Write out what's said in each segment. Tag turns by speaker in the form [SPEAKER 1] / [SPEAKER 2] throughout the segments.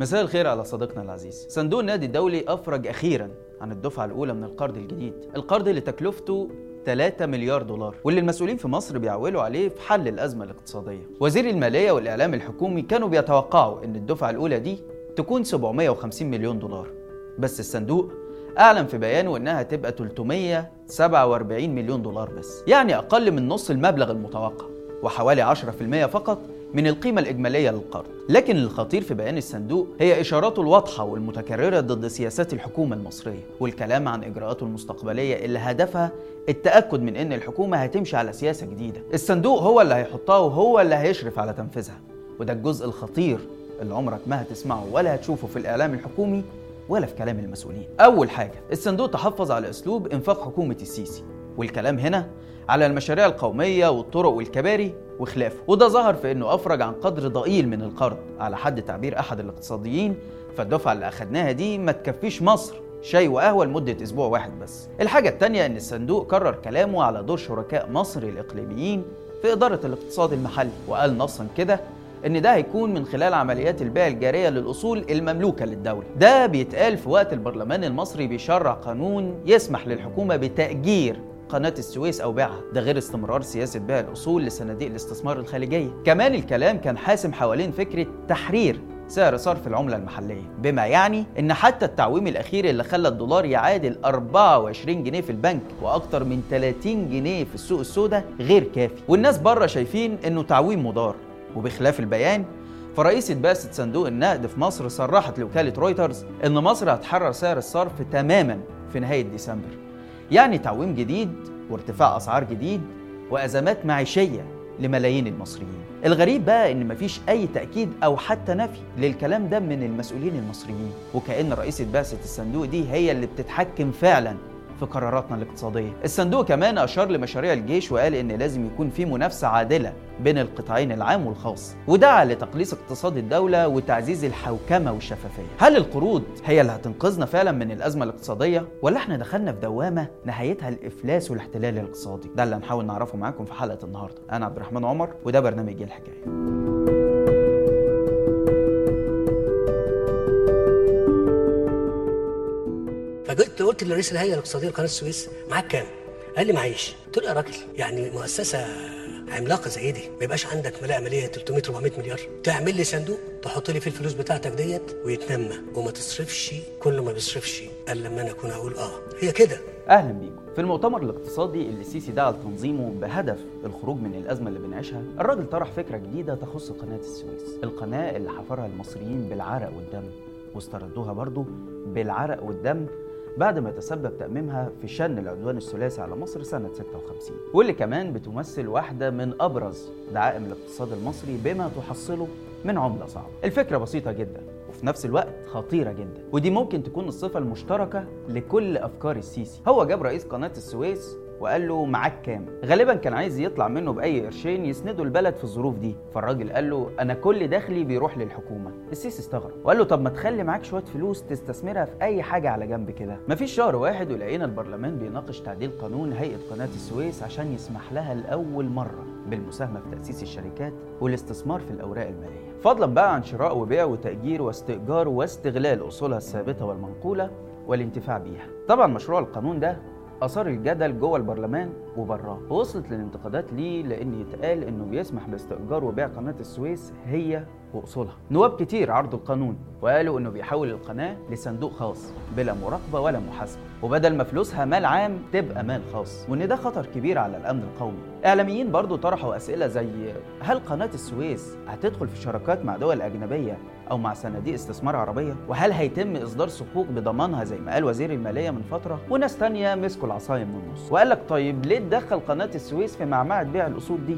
[SPEAKER 1] مساء الخير على صديقنا العزيز. صندوق النادي الدولي أفرج أخيرا عن الدفعة الأولى من القرض الجديد. القرض اللي تكلفته 3 مليار دولار واللي المسؤولين في مصر بيعولوا عليه في حل الأزمة الاقتصادية. وزير المالية والإعلام الحكومي كانوا بيتوقعوا أن الدفعة الأولى دي تكون 750 مليون دولار. بس الصندوق أعلن في بيانه إنها تبقى 347 مليون دولار بس يعني أقل من نص المبلغ المتوقع وحوالي 10% فقط من القيمة الإجمالية للقرض. لكن الخطير في بيان الصندوق هي إشاراته الواضحة والمتكررة ضد سياسات الحكومة المصرية. والكلام عن إجراءاته المستقبلية اللي هدفها التأكد من إن الحكومة هتمشي على سياسة جديدة. الصندوق هو اللي هيحطها وهو اللي هيشرف على تنفيذها. وده الجزء الخطير اللي عمرك ما هتسمعه ولا هتشوفه في الإعلام الحكومي ولا في كلام المسؤولين. أول حاجة الصندوق تحفظ على أسلوب إنفاق حكومة السيسي. والكلام هنا على المشاريع القومية والطرق والكباري وخلافه وده ظهر في إنه أفرج عن قدر ضئيل من القرض على حد تعبير أحد الاقتصاديين فالدفعة اللي أخدناها دي ما تكفيش مصر شاي وقهوة لمدة أسبوع واحد بس. الحاجة التانية إن الصندوق كرر كلامه على دور شركاء مصر الإقليميين في إدارة الاقتصاد المحلي وقال نصا كده إن ده هيكون من خلال عمليات البيع الجارية للأصول المملوكة للدولة. ده بيتقال في وقت البرلمان المصري بيشرع قانون يسمح للحكومة بتأجير قناة السويس أو بيعها ده غير استمرار سياسة بيع الأصول لصناديق الاستثمار الخارجية كمان الكلام كان حاسم حوالين فكرة تحرير سعر صرف العملة المحلية بما يعني إن حتى التعويم الأخير اللي خلى الدولار يعادل 24 جنيه في البنك وأكتر من 30 جنيه في السوق السوداء غير كافي. والناس بره شايفين إنه تعويم مدار. وبخلاف البيان فرئيسة بعثة صندوق النقد في مصر صرحت لوكالة رويترز إن مصر هتحرر سعر الصرف تماما في نهاية ديسمبر. يعني تعويم جديد وارتفاع أسعار جديد وأزمات معيشية لملايين المصريين الغريب بقى إن مفيش أي تأكيد أو حتى نفي للكلام ده من المسؤولين المصريين وكأن رئيسة بعثة الصندوق دي هي اللي بتتحكم فعلا في قراراتنا الاقتصادية. الصندوق كمان أشار لمشاريع الجيش وقال إن لازم يكون في منافسة عادلة بين القطاعين العام والخاص، ودعا لتقليص اقتصاد الدولة وتعزيز الحوكمة والشفافية. هل القروض هي اللي هتنقذنا فعلا من الأزمة الاقتصادية ولا إحنا دخلنا في دوامة نهايتها الإفلاس والاحتلال الاقتصادي؟ ده اللي هنحاول نعرفه معاكم في حلقة النهارده. أنا عبد الرحمن عمر وده برنامج إيه الحكاية.
[SPEAKER 2] فقلت قلت لرئيس الهيئة الاقتصادية لقناة السويس معاك كام؟ قال لي معيش قلت له يا راجل يعني مؤسسة عملاقة زي دي. ما يبقاش عندك ملاءه مالية 300 400 مليار. تعمل لي صندوق تحط لي فيه الفلوس بتاعتك ديت ويتنمى. وما تصرفش كل ما بيصرفش. ألا لما أنا أكون أقول آه. هي كده.
[SPEAKER 1] أهلا بيكم. في المؤتمر الاقتصادي اللي السيسي دعا لتنظيمه بهدف الخروج من الأزمة اللي بنعيشها الراجل طرح فكرة جديدة تخص قناة السويس. القناة اللي حفرها المصريين بالعرق والدم. واستردوها برضه بالعرق والدم بعد ما تسبب تأميمها في شن العدوان الثلاثي على مصر سنة 56 واللي كمان بتمثل واحدة من أبرز دعائم الاقتصاد المصري بما تحصله من عملة صعبة. الفكرة بسيطة جدا وفي نفس الوقت خطيرة جدا. ودي ممكن تكون الصفة المشتركة لكل أفكار السيسي. هو جاب رئيس قناة السويس وقال له معاك كام؟ غالبا كان عايز يطلع منه بأي قرشين يسندوا البلد في الظروف دي. فالراجل قال له أنا كل دخلي بيروح للحكومة. السيسي استغرب وقال له طب ما تخلي معاك شوية فلوس تستثمرها في أي حاجة على جنب كده. مفيش شهر واحد ولقينا البرلمان بيناقش تعديل قانون هيئة قناة السويس عشان يسمح لها لأول مرة بالمساهمة في تأسيس الشركات والاستثمار في الأوراق المالية. فضلا بقى عن شراء وبيع وتأجير واستئجار واستغلال أصولها الثابتة والمنقولة والانتفاع بيها. طبعا مشروع القانون ده آثار الجدل جوه البرلمان وبراه ووصلت للانتقادات ليه؟ لأن يتقال إنه بيسمح باستئجار وبيع قناة السويس هي وأصولها. نواب كتير عرضوا القانون وقالوا إنه بيحول القناة لصندوق خاص بلا مراقبة ولا محاسبة. وبدل ما فلوسها مال عام تبقى مال خاص. وإن ده خطر كبير على الأمن القومي. إعلاميين برضو طرحوا أسئلة زي هل قناة السويس هتدخل في شراكات مع دول أجنبية؟ أو مع صناديق استثمار عربية؟ وهل هيتم إصدار صكوك بضمانها زي ما قال وزير المالية من فترة؟ وناس تانية مسكوا العصاية من النص. وقال لك طيب ليه تدخل قناة السويس في معمعة بيع الأصول دي؟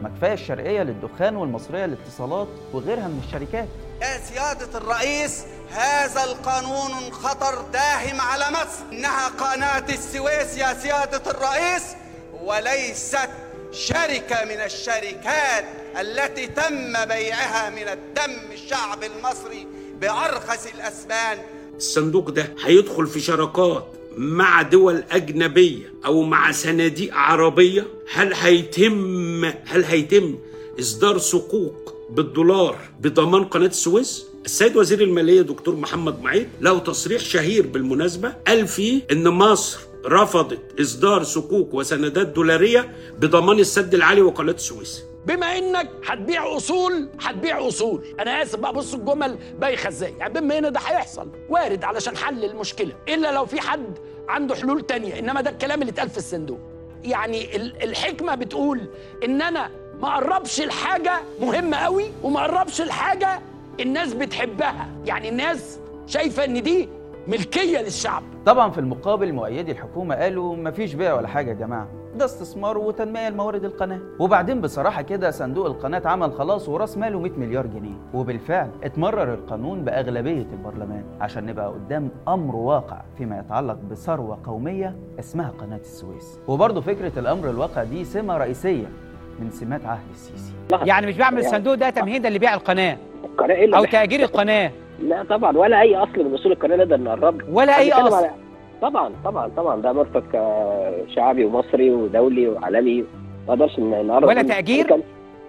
[SPEAKER 1] ما كفايه الشرقية للدخان والمصرية للاتصالات وغيرها من الشركات.
[SPEAKER 3] يا سيادة الرئيس هذا القانون خطر داهم على مصر. إنها قناة السويس يا سيادة الرئيس وليست شركة من الشركات التي تم بيعها من الدم الشعب المصري بأرخص الأثمان
[SPEAKER 4] الصندوق ده هيدخل في شراكات مع دول أجنبية أو مع صناديق عربية هل هيتم هل هيتم إصدار صكوك بالدولار بضمان قناة السويس؟ السيد وزير المالية دكتور محمد معيط له تصريح شهير بالمناسبة قال فيه إن مصر رفضت إصدار صكوك وسندات دولارية بضمان السد العالي وقناة السويس.
[SPEAKER 5] بما إنك هتبيع أصول هتبيع أصول. أنا آسف بقى بص الجمل بايخة إزاي؟ يعني بما إن ده هيحصل وارد علشان حل المشكلة. إلا لو في حد عنده حلول تانية إنما ده الكلام اللي اتقال في الصندوق. يعني ال- الحكمة بتقول إن أنا ما أقربش الحاجة مهمة قوي وما أقربش الحاجة الناس بتحبها. يعني الناس شايفة إن دي ملكية للشعب.
[SPEAKER 1] طبعا في المقابل مؤيدي الحكومة قالوا مفيش بيع ولا حاجة يا جماعة. ده استثمار وتنمية لموارد القناة. وبعدين بصراحة كده صندوق القناة عمل خلاص وراس ماله 100 مليار جنيه. وبالفعل اتمرر القانون بأغلبية البرلمان عشان نبقى قدام أمر واقع فيما يتعلق بثروة قومية اسمها قناة السويس. وبرضه فكرة الأمر الواقع دي سمة رئيسية من سمات عهد السيسي.
[SPEAKER 6] يعني مش بعمل الصندوق ده تمهيدا لبيع القناة
[SPEAKER 7] القناة إيه اللي أو
[SPEAKER 6] تأجير القناة.
[SPEAKER 7] لا طبعا ولا أي أصل من أصول القناه نقدر نقرب له.
[SPEAKER 6] ولا
[SPEAKER 7] أي
[SPEAKER 6] أصل
[SPEAKER 7] على- طبعا طبعا طبعا ده مرفق آه، شعبي ومصري ودولي وعالمي ما نقدرش ن- نقرب
[SPEAKER 6] ولا
[SPEAKER 7] منه.
[SPEAKER 6] تأجير؟
[SPEAKER 7] كان-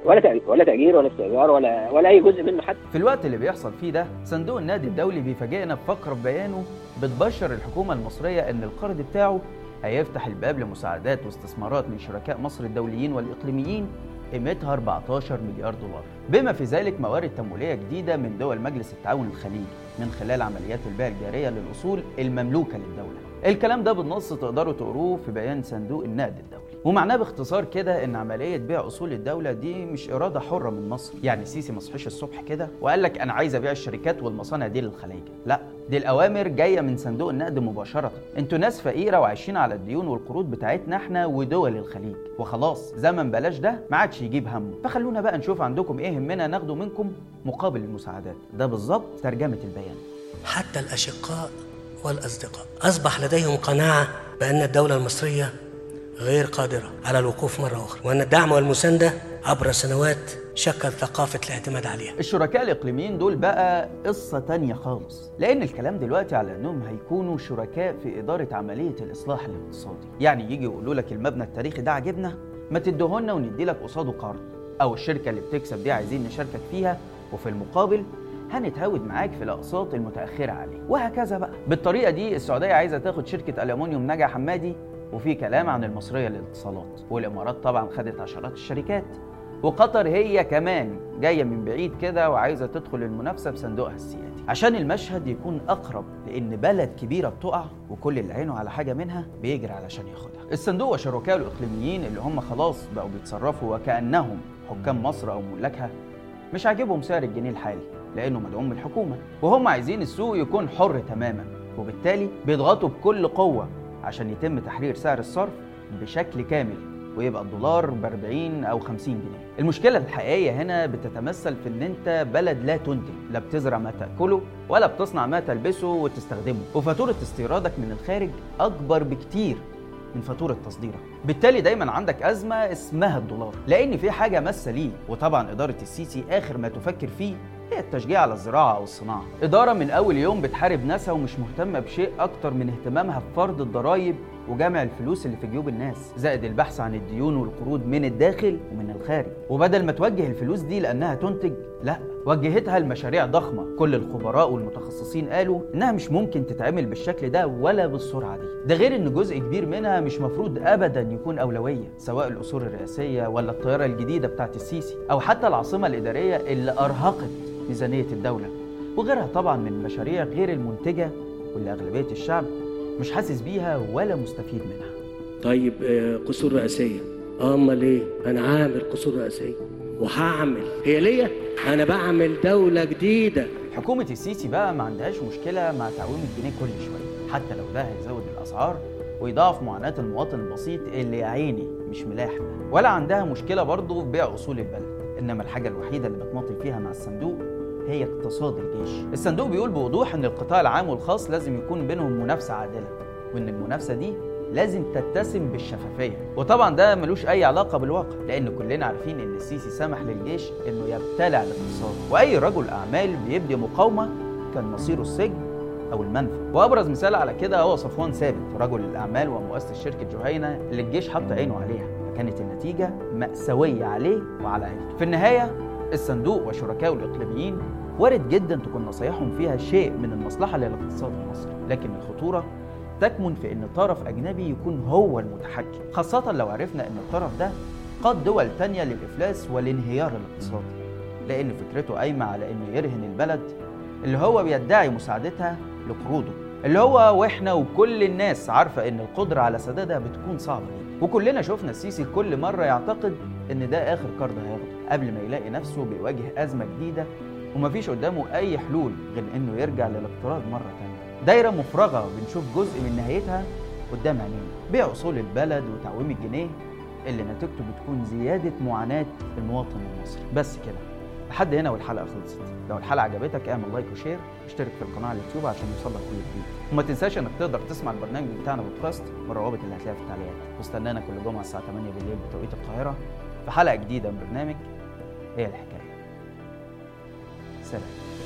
[SPEAKER 7] ولا تأجير ولا تأجير ولا استئجار ولا ولا أي جزء منه حتى
[SPEAKER 1] في الوقت اللي بيحصل فيه ده صندوق النقد الدولي بيفاجئنا بفقرة في بيانه بتبشر الحكومة المصرية إن القرض بتاعه هيفتح الباب لمساعدات واستثمارات من شركاء مصر الدوليين والإقليميين قيمتها 14 مليار دولار. بما في ذلك موارد تمويلية جديدة من دول مجلس التعاون الخليجي من خلال عمليات البيع الجارية للأصول المملوكة للدولة. الكلام ده بالنص تقدروا تقروه في بيان صندوق النقد الدولي. ومعناه باختصار كده إن عملية بيع أصول الدولة دي مش إرادة حرة من مصر. يعني السيسي ما صحيش الصبح كده وقال لك أنا عايز أبيع الشركات والمصانع دي للخليج. لا دي الأوامر جاية من صندوق النقد مباشرة. أنتوا ناس فقيرة وعايشين على الديون والقروض بتاعتنا إحنا ودول الخليج. وخلاص زمن بلاش ده ما عادش يجيب همه. فخلونا بقى نشوف عندكم إيه همنا ناخده منكم مقابل المساعدات. ده بالظبط ترجمة البيان.
[SPEAKER 2] حتى الأشقاء والأصدقاء. أصبح لديهم قناعة بأن الدولة المصرية غير قادرة على الوقوف مرة أخرى. وأن الدعم والمساندة عبر سنوات شكل ثقافة الاعتماد عليها.
[SPEAKER 1] الشركاء الإقليميين دول بقى قصة تانية خالص. لأن الكلام دلوقتي على أنهم هيكونوا شركاء في إدارة عملية الإصلاح الاقتصادي. يعني يجي يقولوا لك المبنى التاريخي ده عجبنا ما تديهولنا وندي لك قصاده قرض. أو الشركة اللي بتكسب دي عايزين نشاركك فيها وفي المقابل هنتهاود معاك في الاقساط المتأخرة عليه. وهكذا بقى. بالطريقة دي السعودية عايزة تاخد شركة الومنيوم نجا حمادي وفي كلام عن المصرية للاتصالات. والإمارات طبعا خدت عشرات الشركات. وقطر هي كمان جاية من بعيد كده وعايزة تدخل المنافسة بصندوقها السيادي. عشان المشهد يكون أقرب لأن بلد كبيرة بتقع وكل اللي عينه على حاجة منها بيجري علشان ياخدها. الصندوق وشركائه الاقليميين اللي هم خلاص بقوا بيتصرفوا وكأنهم حكام مصر أو ملاكها مش عاجبهم سعر الجنيه الحالي لأنه مدعوم من الحكومة. وهم عايزين السوق يكون حر تماما. وبالتالي بيضغطوا بكل قوة عشان يتم تحرير سعر الصرف بشكل كامل ويبقى الدولار ب 40 أو 50 جنيه. المشكلة الحقيقية هنا بتتمثل في إن أنت بلد لا تنتج، لا بتزرع ما تأكله ولا بتصنع ما تلبسه وتستخدمه، وفاتورة استيرادك من الخارج أكبر بكتير من فاتورة تصديرك. بالتالي دايما عندك أزمة اسمها الدولار. لأن في حاجة ماسة ليه وطبعا إدارة السيسي آخر ما تفكر فيه هي التشجيع على الزراعة أو الصناعة. إدارة من أول يوم بتحارب ناسها ومش مهتمة بشيء أكتر من اهتمامها بفرض الضرائب وجمع الفلوس اللي في جيوب الناس زائد البحث عن الديون والقروض من الداخل ومن الخارج. وبدل ما توجه الفلوس دي لأنها تنتج لا وجهتها لمشاريع ضخمة. كل الخبراء والمتخصصين قالوا إنها مش ممكن تتعمل بالشكل ده ولا بالسرعة دي. ده غير إن جزء كبير منها مش مفروض أبدا يكون أولوية سواء الأصول الرئاسية ولا الطيارة الجديدة بتاعت السيسي أو حتى العاصمة الإدارية اللي أرهقت ميزانية الدولة. وغيرها طبعا من المشاريع غير المنتجة واللي أغلبية الشعب مش حاسس بيها ولا مستفيد منها.
[SPEAKER 8] طيب آه، قصور رئاسية آه، أمال إيه؟ أنا عامل قصور رئاسية وهعمل. هي ليا؟ أنا بعمل دولة جديدة.
[SPEAKER 1] حكومة السيسي بقى ما عندهاش مشكلة مع تعويم الجنيه كل شوية حتى لو ده هيزود الأسعار ويضاعف معاناة المواطن البسيط اللي يا عيني مش ملاح ولا عندها مشكلة برضه في بيع أصول البلد إنما الحاجة الوحيدة اللي بتماطل فيها مع الصندوق هي اقتصاد الجيش. الصندوق بيقول بوضوح إن القطاع العام والخاص لازم يكون بينهم منافسة عادلة وإن المنافسة دي لازم تتسم بالشفافية. وطبعا ده ملوش أي علاقة بالواقع لأن كلنا عارفين إن السيسي سمح للجيش إنه يبتلع الاقتصاد. وأي رجل أعمال بيبدي مقاومة كان مصيره السجن أو المنفى. وأبرز مثال على كده هو صفوان ثابت رجل الأعمال ومؤسس شركة جهينة اللي الجيش حط عينه عليها. فكانت النتيجة مأساوية عليه وعلى عيلته. في النهاية الصندوق وشركائه الإقليميين وارد جدا تكون نصايحهم فيها شيء من المصلحة للاقتصاد المصري. لكن الخطورة تكمن في إن طرف اجنبي يكون هو المتحكم خاصة لو عرفنا إن الطرف ده قاد دول تانية للإفلاس والانهيار الاقتصادي. لأن فكرته قايمة على إنه يرهن البلد اللي هو بيدعي مساعدتها لقروضه اللي هو وإحنا وكل الناس عارفة إن القدرة على سدادها بتكون صعبة وكلنا شفنا السيسي كل مرة يعتقد إن ده آخر قرض هياخده. قبل ما يلاقي نفسه بيواجه أزمة جديدة ومفيش قدامه أي حلول غير إنه يرجع للاقتراض مرة تانية. دايرة مفرغة بنشوف جزء من نهايتها قدام عينينا. بيع أصول البلد وتعويم الجنيه اللي نتيجته بتكون زيادة معاناة المواطن المصري. بس كده. لحد هنا والحلقة خلصت. لو الحلقة عجبتك اعمل like و share اشترك في القناة على اليوتيوب عشان يوصلك كل جديد. وما تنساش إنك تقدر تسمع البرنامج بتاعنا بودكاست من الروابط اللي هتلاقيها في التعليقات. واستنانا كل جمعة الساعة 8 بالليل بتوقيت القاهرة في حلقة جديدة من برنامج هي الحكاية؟ سلام.